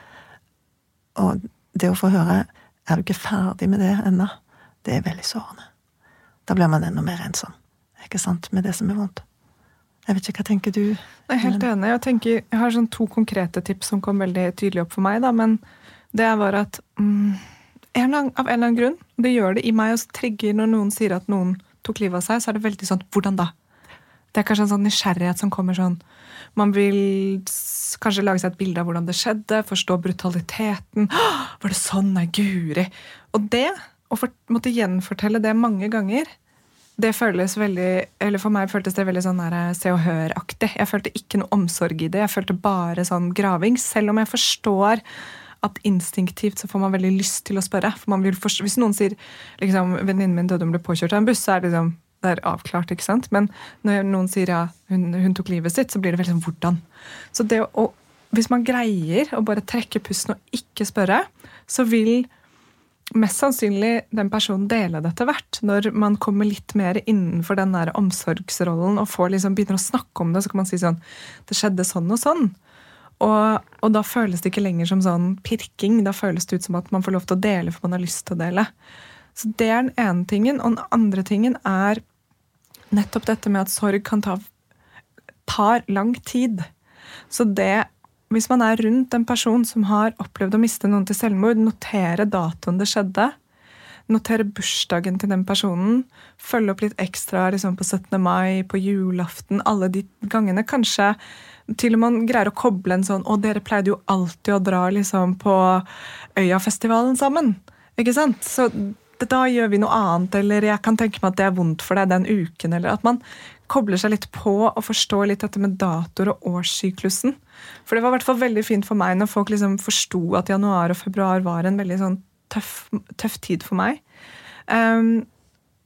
C: Og det å få høre 'er du ikke ferdig med det ennå', det er veldig sårende. Da blir man enda mer ensom, ikke sant, med det som er vondt. Jeg vet ikke, hva tenker du?
B: Jeg er helt enig. Jeg, tenker, jeg har sånn to konkrete tips som kom veldig tydelig opp for meg. Da, men det var at mm, en av en eller annen grunn, det gjør det i meg og trigger når noen sier at noen tok livet av seg, så er det veldig sånn Hvordan da? Det er kanskje en sånn nysgjerrighet som kommer sånn Man vil kanskje lage seg et bilde av hvordan det skjedde, forstå brutaliteten. Var det sånn? Nei, guri. Og det, å for, måtte gjenfortelle det mange ganger, det føles veldig, eller For meg føltes det veldig sånn der, Se og Hør-aktig. Jeg følte ikke noe omsorg i det. Jeg følte bare sånn graving. Selv om jeg forstår at instinktivt så får man veldig lyst til å spørre. Hvis noen sier liksom, 'venninnen min døde, hun ble påkjørt av en buss', så er det liksom, det er avklart. ikke sant? Men når noen sier ja, hun, hun tok livet sitt, så blir det veldig sånn 'hvordan'? Så det å, Hvis man greier å bare trekke pusten og ikke spørre, så vil mest sannsynlig den personen dele det etter hvert. Når man kommer litt mer innenfor den der omsorgsrollen og får liksom begynner å snakke om det, så kan man si sånn Det skjedde sånn og sånn. Og, og da føles det ikke lenger som sånn pirking. Da føles det ut som at man får lov til å dele for man har lyst til å dele. Så det er den ene tingen. Og den andre tingen er nettopp dette med at sorg kan ta tar lang tid. Så det hvis man er rundt en person som har opplevd å miste noen til selvmord, notere datoen det skjedde, notere bursdagen til den personen, følge opp litt ekstra liksom på 17. mai, på julaften, alle de gangene. Kanskje til og med man greier å koble en sånn Å, dere pleide jo alltid å dra liksom på Øyafestivalen sammen. Ikke sant? Så da gjør vi noe annet, eller jeg kan tenke meg at det er vondt for deg den uken, eller at man kobler seg litt på og forstår litt dette med datoer og årssyklusen. For det var i hvert fall veldig fint for meg når folk liksom forsto at januar og februar var en veldig sånn tøff, tøff tid for meg. Um,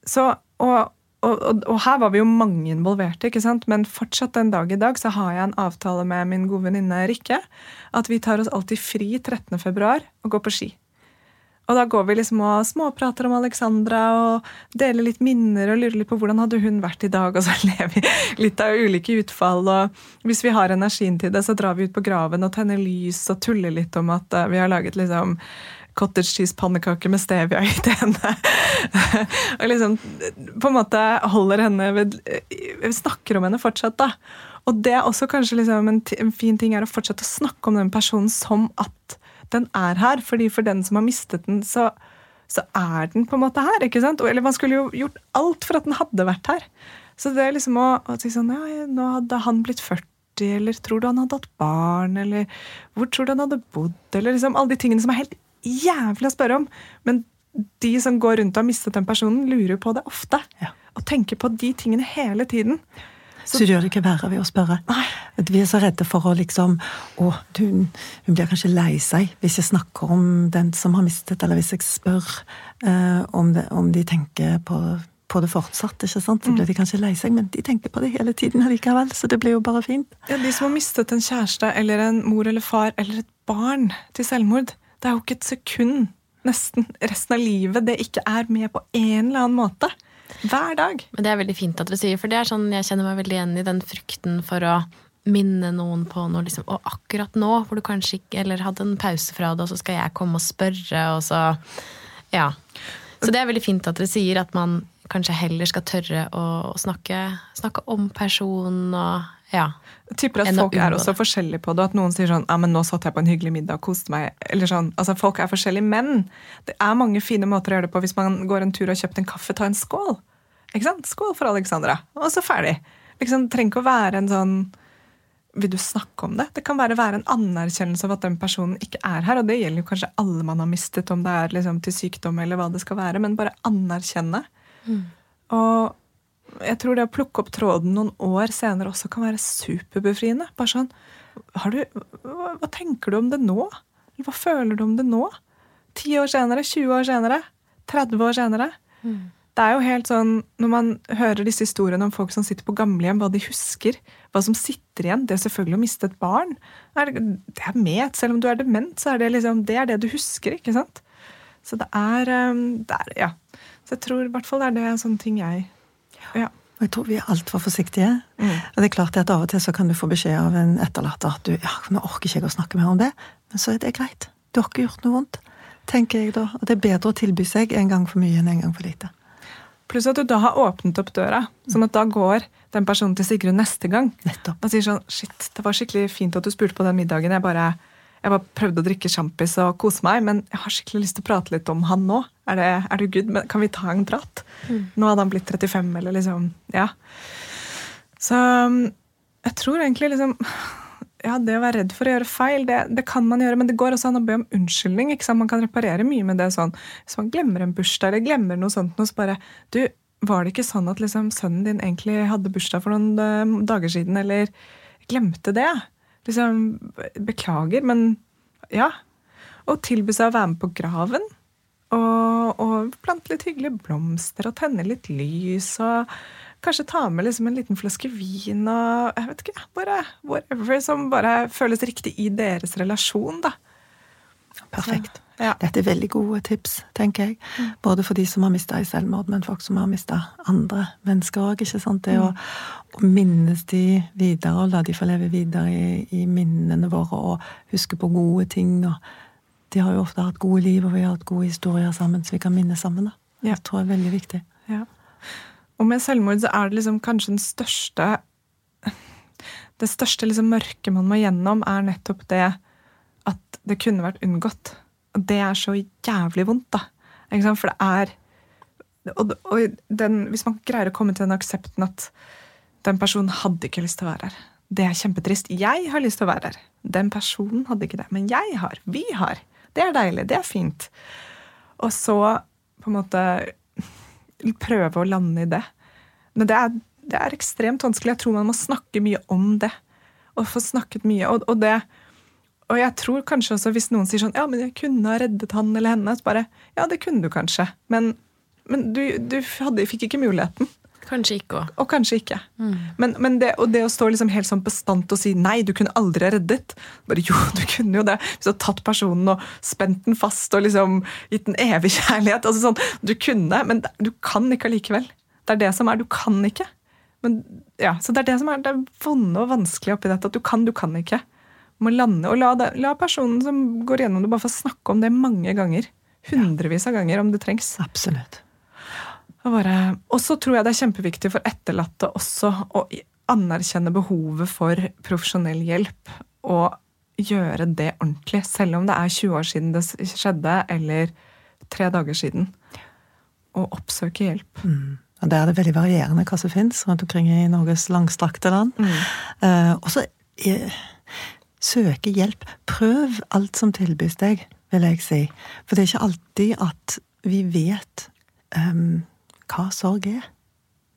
B: så, og, og, og, og, her var vi jo mange involverte, ikke sant? men fortsatt den dag i dag så har jeg en avtale med min gode venninne Rikke. At vi tar oss alltid fri 13. februar og går på ski. Og da går vi liksom og småprater om Alexandra og deler litt minner og lurer litt på hvordan hadde hun vært i dag. Og så lever vi litt av ulike utfall. Og hvis vi har energien til det, så drar vi ut på graven og tenner lys og tuller litt om at uh, vi har laget liksom cottage cheese-pannekake med stevia i til henne. og liksom på en måte holder henne ved Vi snakker om henne fortsatt, da. Og det er også kanskje liksom en, en, fin ting er å fortsette å snakke om den personen som at den er her. fordi for den som har mistet den, så, så er den på en måte her. ikke sant? Eller man skulle jo gjort alt for at den hadde vært her. Så det er liksom å, å si sånn Ja, nå hadde han blitt 40 eller tror du han hadde hatt barn, eller hvor tror du han hadde bodd, eller liksom alle de tingene som er helt jævlig å spørre om. Men de som går rundt og har mistet den personen, lurer på det ofte. Ja. Og tenker på de tingene hele tiden.
C: Så, så gjør det ikke verre ved å spørre. Nei. Vi er så redde for å liksom Å, hun, hun, blir kanskje lei seg hvis jeg snakker om den som har mistet, eller hvis jeg spør uh, om, det, om, de tenker på, på, det fortsatt. ikke sant? Så blir de kanskje lei seg, men de tenker på det hele tiden likevel. Så det blir jo bare fint.
B: Ja, De som har mistet en kjæreste eller en mor eller far eller et barn til selvmord, det er jo ikke et sekund nesten resten av livet det ikke er med på en eller annen måte. Hver dag.
A: Men Det er veldig fint at dere sier, for det er sånn, jeg kjenner meg veldig igjen i den frykten for å minne noen på noe, liksom, og akkurat nå, hvor du kanskje ikke Eller hadde en pause fra det, og så skal jeg komme og spørre, og så Ja. Så det er veldig fint at dere sier at man kanskje heller skal tørre å snakke, snakke om personen og ja.
B: Jeg tipper at folk er også forskjellige på det. At noen sier sånn ja, men 'nå satt jeg på en hyggelig middag og koste meg'. eller sånn. Altså, Folk er forskjellige, men det er mange fine måter å gjøre det på hvis man går en tur og kjøpt en kaffe, ta en skål. Ikke sant? Skål for Alexandra. Og så ferdig. Liksom, trenger ikke å være en sånn vil du snakke om det? Det kan være, være en anerkjennelse av at den personen ikke er her. Og det gjelder jo kanskje alle man har mistet, om det er liksom til sykdom eller hva det skal være. Men bare anerkjenne. Mm. Og jeg tror det å plukke opp tråden noen år senere også kan være superbefriende. Bare sånn du, hva, hva, tenker du om det nå? Eller hva føler du om det nå? 10 år senere? 20 år senere? 30 år senere? Mm. Det er jo helt sånn, Når man hører disse historiene om folk som sitter på gamlehjem, hva de husker, hva som sitter igjen Det er selvfølgelig å miste et barn. Det er med. Selv om du er dement, så er det liksom, det er det du husker. ikke sant? Så det er, um, det er Ja. Så jeg tror i hvert fall det er det sånne ting jeg ja.
C: Og jeg tror vi er altfor forsiktige. Mm. Og det er klart at Av og til så kan du få beskjed av en etterlatte at du, ja, nå orker ikke jeg å snakke mer om det. Men så er det greit. Du har ikke gjort noe vondt. tenker jeg da. Og det er bedre å tilby seg en gang for mye enn en gang for lite.
B: Pluss at du da har åpnet opp døra, sånn at da går den personen til Sigrun neste gang.
C: Nettopp.
B: Og sier sånn Shit, det var skikkelig fint at du spurte på den middagen. Jeg bare jeg bare prøvde å drikke sjampis og kose meg, men jeg har skikkelig lyst til å prate litt om han nå. Er det, er det good? Men kan vi ta en prat? Mm. Nå hadde han blitt 35, eller liksom Ja. Så um, jeg tror egentlig liksom ja, Det å være redd for å gjøre feil, det, det, kan man gjøre, men det går også an å be om unnskyldning. ikke sant? Man kan reparere mye med det sånn. Hvis man glemmer en bursdag eller glemmer noe sånt, noe, så bare Du, var det ikke sånn at liksom, sønnen din egentlig hadde bursdag for noen uh, dager siden, eller glemte det? Liksom Beklager, men ja. Og tilby seg å være med på graven. Og, og plante litt hyggelige blomster og tenne litt lys. og Kanskje ta med liksom en liten flaske vin og jeg vet ikke, bare whatever som bare føles riktig i deres relasjon. da.
C: Perfekt. Ja. Dette er veldig gode tips, tenker jeg. Mm. Både for de som har mista i selvmord, men folk som har mista andre mennesker òg. Det mm. å, å, minnes de videre og la de få leve videre i, i, minnene våre og huske på gode ting. og De har jo ofte hatt gode liv, og vi har hatt gode historier sammen, så vi kan minne sammen. da. Ja. Det tror jeg er veldig viktig.
B: Ja. Og med selvmord så er det liksom kanskje den største Det største liksom mørket man må gjennom, er nettopp det at det kunne vært unngått. Og det er så jævlig vondt, da. For det er og, og den, Hvis man greier å komme til den aksepten at den personen hadde ikke lyst til å være her. Det er kjempetrist. Jeg har lyst til å være her. Den personen hadde ikke det. Men jeg har. Vi har. Det er deilig. Det er fint. Og så på en måte prøve å lande i det. Men det er, det er ekstremt vanskelig. Jeg tror man må snakke mye om det. Og få snakket mye. Og, og det og jeg tror kanskje også hvis noen sier sånn Ja, men jeg kunne ha reddet han eller henne. Så bare Ja, det kunne du kanskje. Men, men du, du hadde, fikk ikke muligheten.
A: Kanskje ikke òg.
B: Og kanskje ikke. Men, men det, og det å stå liksom helt sånn bastant og si nei, du kunne aldri ha reddet Bare jo, du kunne jo det. Hvis du hadde tatt personen og spent den fast og liksom gitt den evig kjærlighet. altså sånn, Du kunne, men du kan ikke allikevel. Det er det som er. Du kan ikke. Men, ja, så det er det som er det vonde og vanskelige oppi dette. At du kan, du kan ikke. Må lande og la, la personen som går gjennom det, bare få snakke om det mange ganger. Hundrevis av ganger om det trengs.
C: Absolutt.
B: Og så tror jeg det er kjempeviktig for etterlatte også å anerkjenne behovet for profesjonell hjelp. Og gjøre det ordentlig, selv om det er 20 år siden det skjedde, eller tre dager siden. Og oppsøke hjelp.
C: Mm. Og Der er det veldig varierende hva som finnes rundt omkring i Norges langstrakte land. Mm. Uh, og så søke hjelp. Prøv alt som tilbys deg, vil jeg si. For det er ikke alltid at vi vet um, hva sorg er.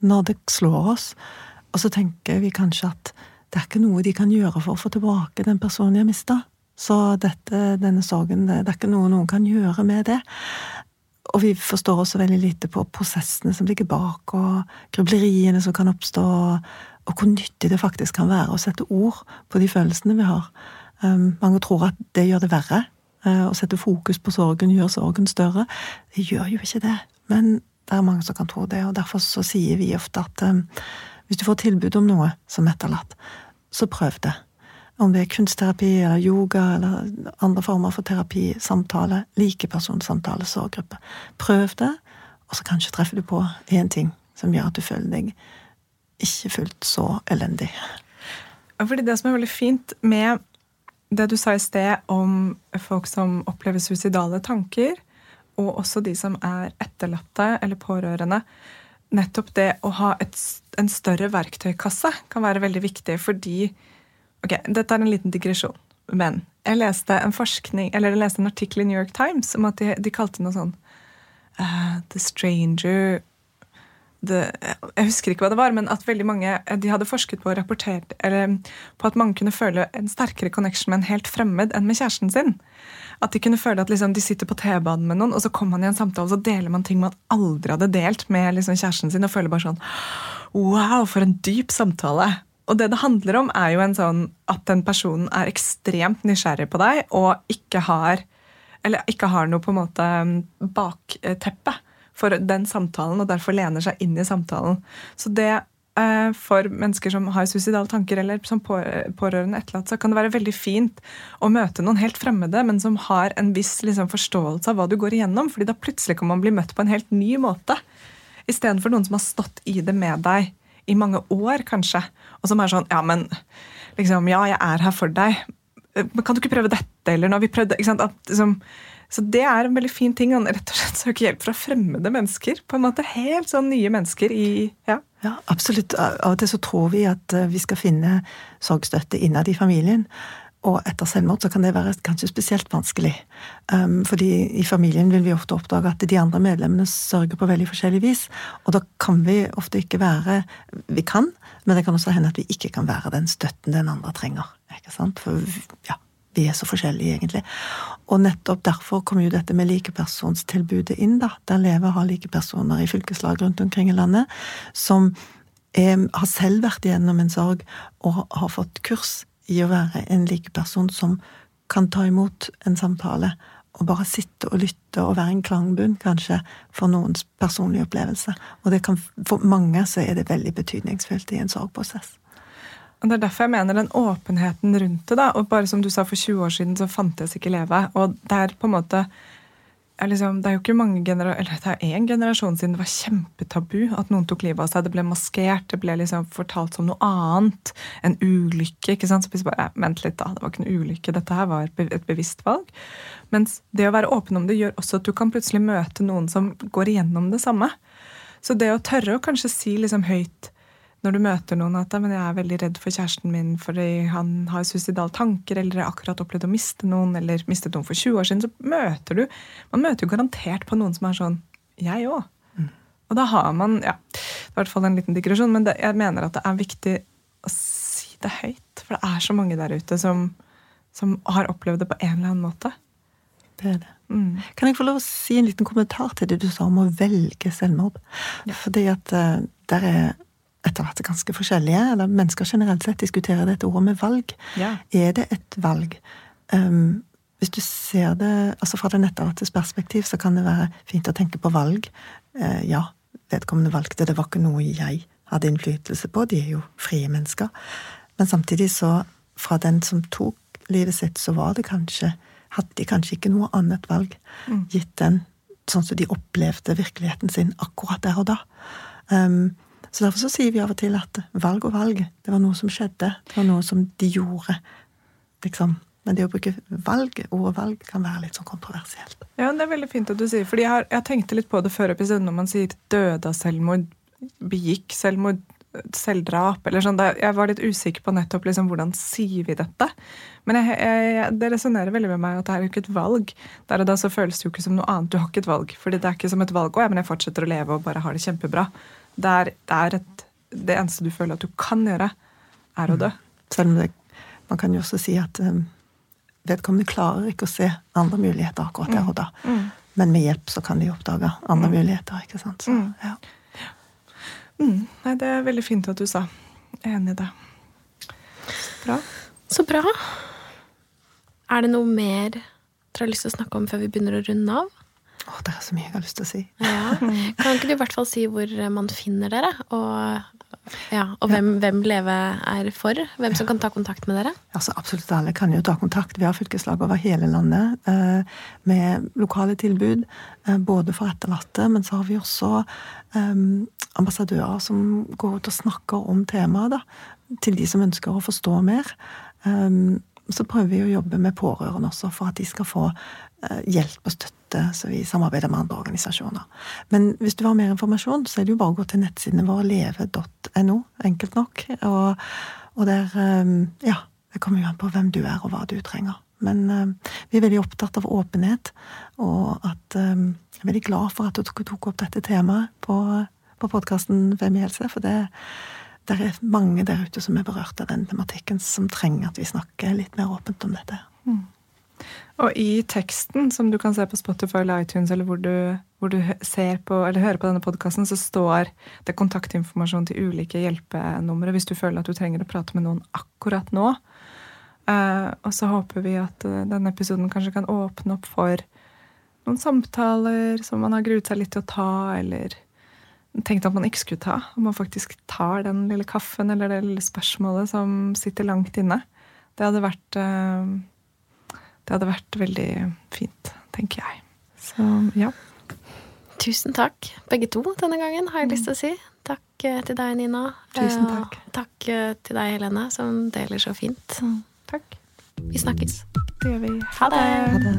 C: Når det slår oss. Og så tenker vi kanskje at det er ikke noe de kan gjøre for å få tilbake den personen de har mista. Så dette, denne sorgen, det, er ikke noe noen kan gjøre med det. Og vi forstår også veldig lite på prosessene som ligger bak, og grubleriene som kan oppstå, og hvor nyttig det faktisk kan være å sette ord på de følelsene vi har. Um, mange tror at det gjør det verre. Uh, å sette fokus på sorgen gjør sorgen større. Det gjør jo ikke det. Men det er mange som kan tro det, og derfor så sier vi ofte at um, hvis du får tilbud om noe som etterlatt, så prøv det. Om det er kunstterapi eller yoga eller andre former for terapi, samtale, likepersonsamtale, sorggruppe. Prøv det, og så kanskje treffer du på én ting som gjør at du føler deg ikke fullt så elendig.
B: Fordi det som er veldig fint med det du sa i sted om folk som opplever suicidale tanker, og også de som er etterlatte eller pårørende, nettopp det å ha et, en større verktøykasse kan være veldig viktig, fordi Ok, Dette er en liten digresjon, men jeg leste en forskning, eller jeg leste en artikkel i New York Times om at de, de kalte noe sånn uh, The Stranger the, Jeg husker ikke hva det var, men at veldig mange de hadde forsket på og rapportert eller, på at mange kunne føle en sterkere connection med en helt fremmed enn med kjæresten sin. At de kunne føle at liksom, de sitter på T-banen med noen, og så kommer man i en samtale og så deler man ting man aldri hadde delt med liksom, kjæresten sin, og føler bare sånn Wow, for en dyp samtale! Og det det handler om, er jo en sånn at den personen er ekstremt nysgjerrig på deg og ikke har eller ikke har noe på en måte bakteppe for den samtalen, og derfor lener seg inn i samtalen. Så det eh, for mennesker som har suicidale tanker eller som pårørende etterlatt, så kan det være veldig fint å møte noen helt fremmede, men som har en viss liksom, forståelse av hva du går igjennom. fordi da plutselig kan man bli møtt på en helt ny måte. Istedenfor noen som har stått i det med deg i mange år, kanskje. Og som er sånn Ja, men liksom, ja, jeg er her for deg. Men kan du ikke prøve dette, eller når vi prøvde ikke sant? At, liksom, så det er en veldig fin ting å rett og slett søke hjelp fra fremmede mennesker. på en måte Helt sånn nye mennesker i ja.
C: ja, absolutt. Av og til så tror vi at eh, vi skal finne sorgstøtte innad i familien. Og etter selvmord så kan det være kanskje spesielt vanskelig. Um, fordi i familien vil vi ofte oppdage at de andre medlemmene sørger på veldig forskjellig vis. Og da kan vi ofte ikke være Vi kan, men det kan også hende at vi ikke kan være den støtten den andre trenger. Ikke sant? For ja, vi er så forskjellige, egentlig. Og nettopp derfor kommer jo dette med likepersonstilbudet inn, da. Der Leve har likepersoner i fylkeslag rundt omkring i landet som er, har selv vært igjennom en sorg og har fått kurs i å være en likeperson som kan ta imot en samtale og bare sitte og lytte og være en klangbunn, kanskje, for noens personlige opplevelse. Og kan, for mange så er det veldig betydningsfullt i en sorgprosess.
B: Og Det er derfor jeg mener den åpenheten rundt det. da, og bare som du sa For 20 år siden så fantes ikke Leve. og det er på en måte liksom, det er jo ikke mange eller det er én generasjon siden det var kjempetabu at noen tok livet av seg. Det ble maskert, det ble liksom fortalt som noe annet. En ulykke. ikke sant? Så bare, Vent litt, da. Det var ikke en ulykke. Dette her var et bevisst valg. Mens det å være åpen om det gjør også at du kan plutselig møte noen som går igjennom det samme. Så det å tørre å kanskje si liksom høyt når du møter noen at men jeg er veldig redd for kjæresten min fordi han har suicidale tanker, eller har akkurat opplevd å miste noen, eller mistet noen for 20 år siden, så møter du Man møter jo garantert på noen som er sånn Jeg òg. Mm. Og da har man ja, Det er i hvert fall en liten digresjon, men det, jeg mener at det er viktig å si det høyt. For det er så mange der ute som, som har opplevd det på en eller annen måte.
C: Det er det. Mm. Kan jeg få lov å si en liten kommentar til det du sa om å velge selvmord? Ja. Fordi at uh, der er etter hvert ganske forskjellige, eller mennesker generelt sett diskuterer dette ordet med valg. Ja. Er det et valg? Um, hvis du ser det altså fra det nettartes perspektiv, så kan det være fint å tenke på valg. Uh, ja, vedkommende valgte, det var ikke noe jeg hadde innflytelse på. De er jo frie mennesker. Men samtidig så, fra den som tok livet sitt, så var det kanskje Hadde de kanskje ikke noe annet valg, mm. gitt den sånn som de opplevde virkeligheten sin akkurat der og da. Um, så derfor så sier vi av og til at valg og valg, det var noe som skjedde. Det var noe som de gjorde. Liksom. Men det å bruke valg, ordet valg kan være litt sånn kontroversielt.
B: Ja, det er veldig fint at du sier, fordi jeg har, jeg tenkte litt på det før episoden når man sier døde av selvmord, begikk selvmord, selvdrap eller sånn. Jeg var litt usikker på nettopp liksom, hvordan sier vi dette. Men jeg, jeg, det resonnerer veldig med meg at det er jo ikke et valg. Der og da så føles det jo ikke som noe annet. Du har ikke et valg. Fordi det er ikke som et valg. Å ja, men jeg fortsetter å leve og bare har det kjempebra. Det er, det, er et, det eneste du føler at du kan gjøre, er å dø. Mm.
C: Selv om det, man kan jo også si at um, vedkommende klarer ikke å se andre muligheter akkurat der og da. Mm. mm. Men med hjelp så kan de oppdage andre mm. muligheter. ikke sant? Så, mm. ja.
B: Mm. Nei, det er veldig fint at du sa. Jeg er enig i det.
A: Bra. Så bra. Er det noe mer dere har lyst til å snakke om før vi begynner å runde av?
C: Å, det er så mye jeg har lyst til å si.
A: Ja. Kan ikke du i hvert fall si hvor man finner dere, og ja, og hvem, ja. hvem, Leve er for? Hvem som kan ta kontakt med dere?
C: Altså, absolutt alle kan jo ta kontakt. Vi har fylkeslag over hele landet eh, med lokale tilbud. Eh, både for etterlatte, men så har vi også eh, ambassadører som går ut og snakker om temaet. Til de som ønsker å forstå mer. Eh, så prøver vi å jobbe med pårørende også, for at de skal få hjelp og støtte så vi samarbeider med andre organisasjoner. Men hvis du har mer informasjon, så er det jo bare å gå til nettsidene våre, leve.no, enkelt nok. Og, og der ehm, Ja, det kommer jo an på hvem du er, og hva du trenger. Men ehm, vi er veldig opptatt av åpenhet, og at Jeg er veldig glad for at du tok opp dette temaet på, på podkasten Hvem i helse, for det det er mange der ute som er berørt av den tematikken, som trenger at vi snakker litt mer åpent om dette. Mm.
B: Og i teksten, som du kan se på Spotify eller iTunes, eller hvor du, hvor du ser på, eller hører på denne podkasten, så står det kontaktinformasjon til ulike hjelpenumre hvis du føler at du trenger å prate med noen akkurat nå. Uh, og så håper vi at uh, denne episoden kanskje kan åpne opp for noen samtaler som man har gruet seg litt til å ta, eller tenkte at man ikke skulle ta. Om man faktisk tar den lille kaffen eller det lille spørsmålet som sitter langt inne. Det hadde vært uh, det hadde vært veldig fint, tenker jeg. Så ja.
A: Tusen takk, begge to, denne gangen, har jeg lyst til å si. Takk eh, til deg, Nina.
B: Tusen takk.
A: Og takk eh, til deg, Helene, som deler så fint. Mm.
B: Takk.
A: Vi snakkes.
B: Det gjør vi.
A: Ha det. Ha det.